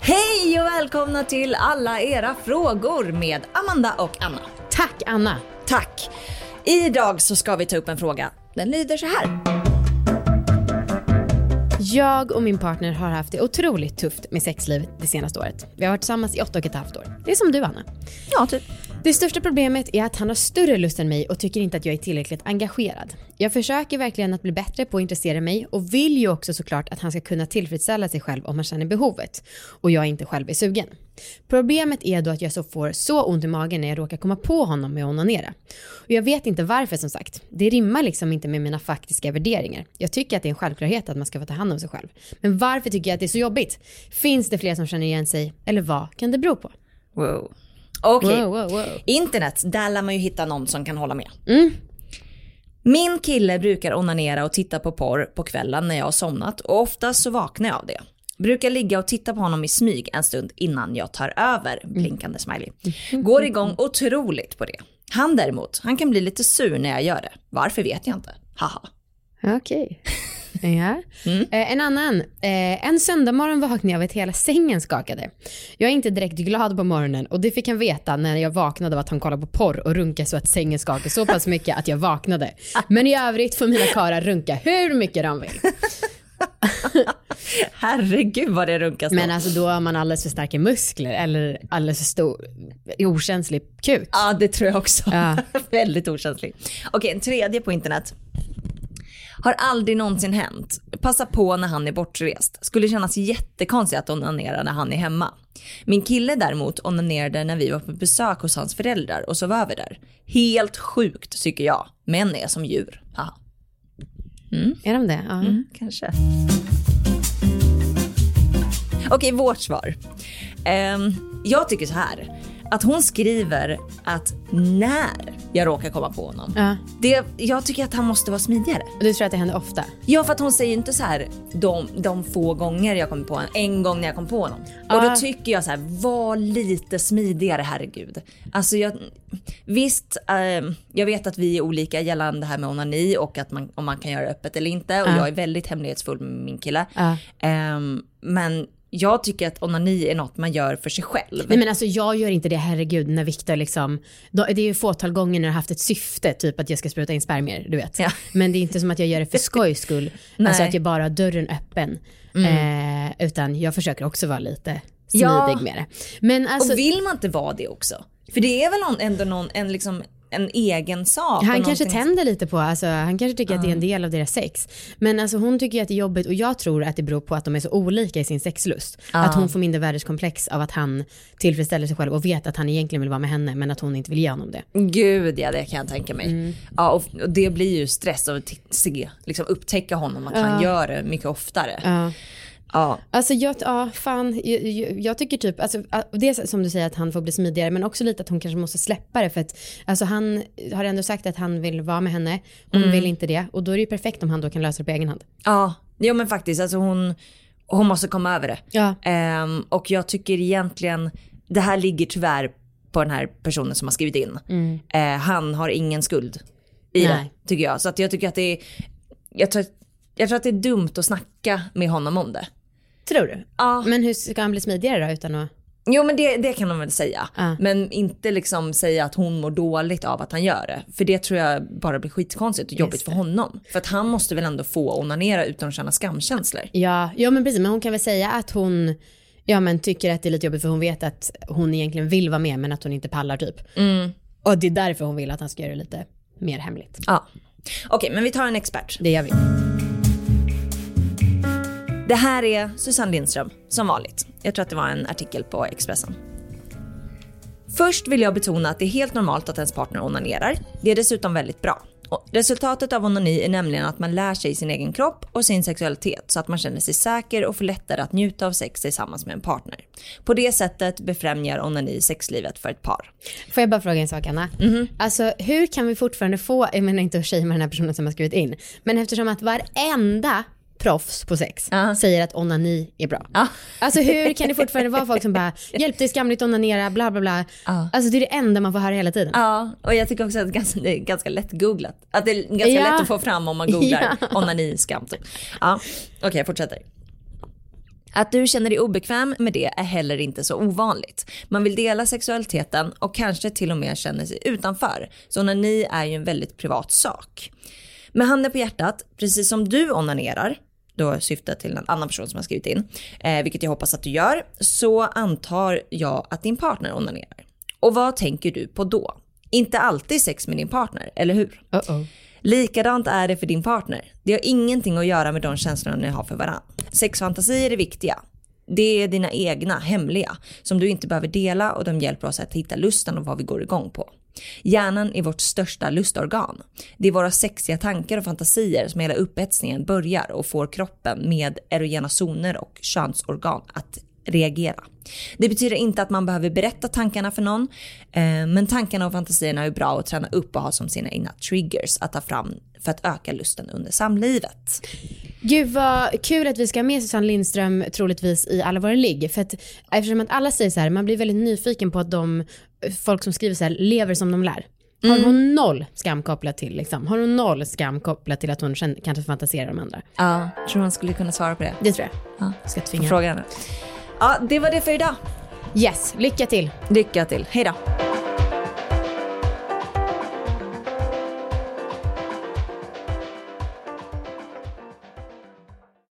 Hej och välkomna till alla era frågor med Amanda och Anna. Tack Anna. Tack. Idag så ska vi ta upp en fråga. Den lyder så här. Jag och min partner har haft det otroligt tufft med sexlivet det senaste året. Vi har varit tillsammans i åtta och ett halvt år. Det är som du Anna. Ja, typ. Det största problemet är att han har större lust än mig och tycker inte att jag är tillräckligt engagerad. Jag försöker verkligen att bli bättre på att intressera mig och vill ju också såklart att han ska kunna tillfredsställa sig själv om han känner behovet och jag inte själv är sugen. Problemet är då att jag så får så ont i magen när jag råkar komma på honom med att onanera. Och jag vet inte varför som sagt. Det rimmar liksom inte med mina faktiska värderingar. Jag tycker att det är en självklarhet att man ska få ta hand om sig själv. Men varför tycker jag att det är så jobbigt? Finns det fler som känner igen sig? Eller vad kan det bero på? Wow. Okej. Wow, wow, wow. Internet, där lär man ju hitta någon som kan hålla med. Mm. Min kille brukar onanera och titta på porr på kvällen när jag har somnat och oftast så vaknar jag av det. Brukar ligga och titta på honom i smyg en stund innan jag tar över, blinkande smiley. Går igång otroligt på det. Han däremot, han kan bli lite sur när jag gör det. Varför vet jag inte. Haha. Okej. Ja. Eh, en annan. Eh, en söndagmorgon vaknade jag av att hela sängen skakade. Jag är inte direkt glad på morgonen och det fick han veta när jag vaknade av att han kollade på porr och runkade så att sängen skakade så pass mycket att jag vaknade. Men i övrigt får mina karlar runka hur mycket de vill. Herregud vad det runkas då. Men alltså då har man alldeles för starka muskler eller alldeles för stor, okänslig kuk. Ja, det tror jag också. Ja. Väldigt okänslig. Okej, en tredje på internet. Har aldrig någonsin hänt. Passa på när han är bortrest. Skulle kännas jättekonstigt att onanera när han är hemma. Min kille däremot onanerade när vi var på besök hos hans föräldrar och sov över där. Helt sjukt tycker jag. Män är som djur. Haha. Är de det? Ja. Kanske. Okej, vårt svar. Ehm, jag tycker så här. Att hon skriver att när jag råkar komma på honom. Ja. Det, jag tycker att han måste vara smidigare. Och du tror att det händer ofta? Ja, för att hon säger inte så här de, de få gånger jag kommer på honom, en gång när jag kom på honom. Och Ja. då tycker jag så här, var lite smidigare herregud. Alltså jag, visst, eh, jag vet att vi är olika gällande det här med onani och att man, om man kan göra det öppet eller inte. Och Ja. jag är väldigt hemlighetsfull med min kille. Ehm, men jag tycker att onani är något man gör för sig själv. Nej men alltså jag gör inte det, herregud, när Viktor liksom, det är ju fåtal gånger när jag har haft ett syfte, typ att jag ska spruta in spermier, du vet. Ja. Men det är inte som att jag gör det för skojs skull, alltså att jag bara har dörren öppen. Eh, utan jag försöker också vara lite smidig Ja. med det. Men alltså, och vill man inte vara det också? För det är väl ändå någon, en, liksom, en egen sak. han kanske tänder lite på, alltså, han kanske tycker att det är en del av deras sex. Men alltså, hon tycker att det är jobbigt och jag tror att det beror på att de är så olika i sin sexlust. Att hon får mindre världskomplex av att han tillfredsställer sig själv och vet att han egentligen vill vara med henne men att hon inte vill ge honom det. Gud ja, det kan jag tänka mig. Mm. Ja, och, och det blir ju stress att se, liksom upptäcka honom, att han gör det mycket oftare. Ja. Alltså jag, ja fan, jag, jag, tycker typ, alltså, det är som du säger att han får bli smidigare men också lite att hon kanske måste släppa det för att alltså han har ändå sagt att han vill vara med henne, hon vill inte det och då är det ju perfekt om han då kan lösa det på egen hand. Ja, jo men faktiskt, alltså hon, hon måste komma över det. Ja. Ehm, och jag tycker egentligen, det här ligger tyvärr på den här personen som har skrivit in. Eh, han har ingen skuld i Mm. Nej. det, tycker jag. Så att jag tycker att det är, jag tror, jag tror att det är dumt att snacka med honom om det. Tror du? Ja. Men hur ska han bli smidigare då utan att... Jo men det, det kan de väl säga. Ja. Men inte liksom säga att hon mår dåligt av att han gör det. För det tror jag bara blir skitkonstigt och jobbigt för honom. För att han måste väl ändå få onanera utan att känna skamkänslor. Ja, ja men precis, men hon kan väl säga att hon ja, men tycker att det är lite jobbigt för hon vet att hon egentligen vill vara med men att hon inte pallar typ. Och det är därför hon vill att han ska göra det lite mer hemligt. Ja. Okej men vi tar en expert. Det gör vi. Det här är Susanne Lindström, som vanligt. Jag tror att det var en artikel på Expressen. Först vill jag betona att det är helt normalt att ens partner onanerar. Det är dessutom väldigt bra. Resultatet av onani är nämligen att man lär sig sin egen kropp och sin sexualitet så att man känner sig säker och får lättare att njuta av sex tillsammans med en partner. På det sättet befrämjar onani sexlivet för ett par. Får jag bara fråga en sak Anna? Alltså hur kan vi fortfarande få, jag menar inte att shamea den här personen som har skrivit in, men eftersom att varenda proffs på sex Ja. säger att onani är bra. Ja. Alltså hur kan det fortfarande vara folk som bara, hjälp är skamligt onanera, bla bla bla. Ja. Alltså det är det enda man får höra hela tiden. Ja, och jag tycker också att det är ganska, det är ganska lätt googlat. Att det är ganska Ja. lätt att få fram om man googlar Ja. onani, skam. Typ. Ja, okej jag fortsätter. Att du känner dig obekväm med det är heller inte så ovanligt. Man vill dela sexualiteten och kanske till och med känner sig utanför. Så onani är ju en väldigt privat sak. Med handen på hjärtat, precis som du onanerar, då syftar till en annan person som har skrivit in, eh, vilket jag hoppas att du gör, så antar jag att din partner onanerar. Och vad tänker du på då? Inte alltid sex med din partner, eller hur? Uh-oh. Likadant är det för din partner. Det har ingenting att göra med de känslorna ni har för varandra. Sexfantasier är viktiga. Det är dina egna, hemliga, som du inte behöver dela och de hjälper oss att hitta lusten och vad vi går igång på. Hjärnan är vårt största lustorgan. Det är våra sexiga tankar och fantasier som hela upphetsningen börjar och får kroppen med erogena zoner och könsorgan att reagera. Det betyder inte att man behöver berätta tankarna för någon, eh, men tankarna och fantasierna är bra att träna upp och ha som sina egna triggers att ta fram för att öka lusten under samlivet. Gud vad kul att vi ska ha med Susanne Lindström troligtvis i alla våra ligg. För att eftersom att alla säger så här, man blir väldigt nyfiken på att de, folk som skriver så här, lever som de lär. Har hon noll skam kopplat till liksom? Har hon noll skam kopplat till att hon kanske fantiserar om andra? Ja, tror hon skulle kunna svara på det. Det tror jag. Ja. Ska tvinga. fråga henne. Ja, det var det för idag. Yes, lycka till. Lycka till. Hej då.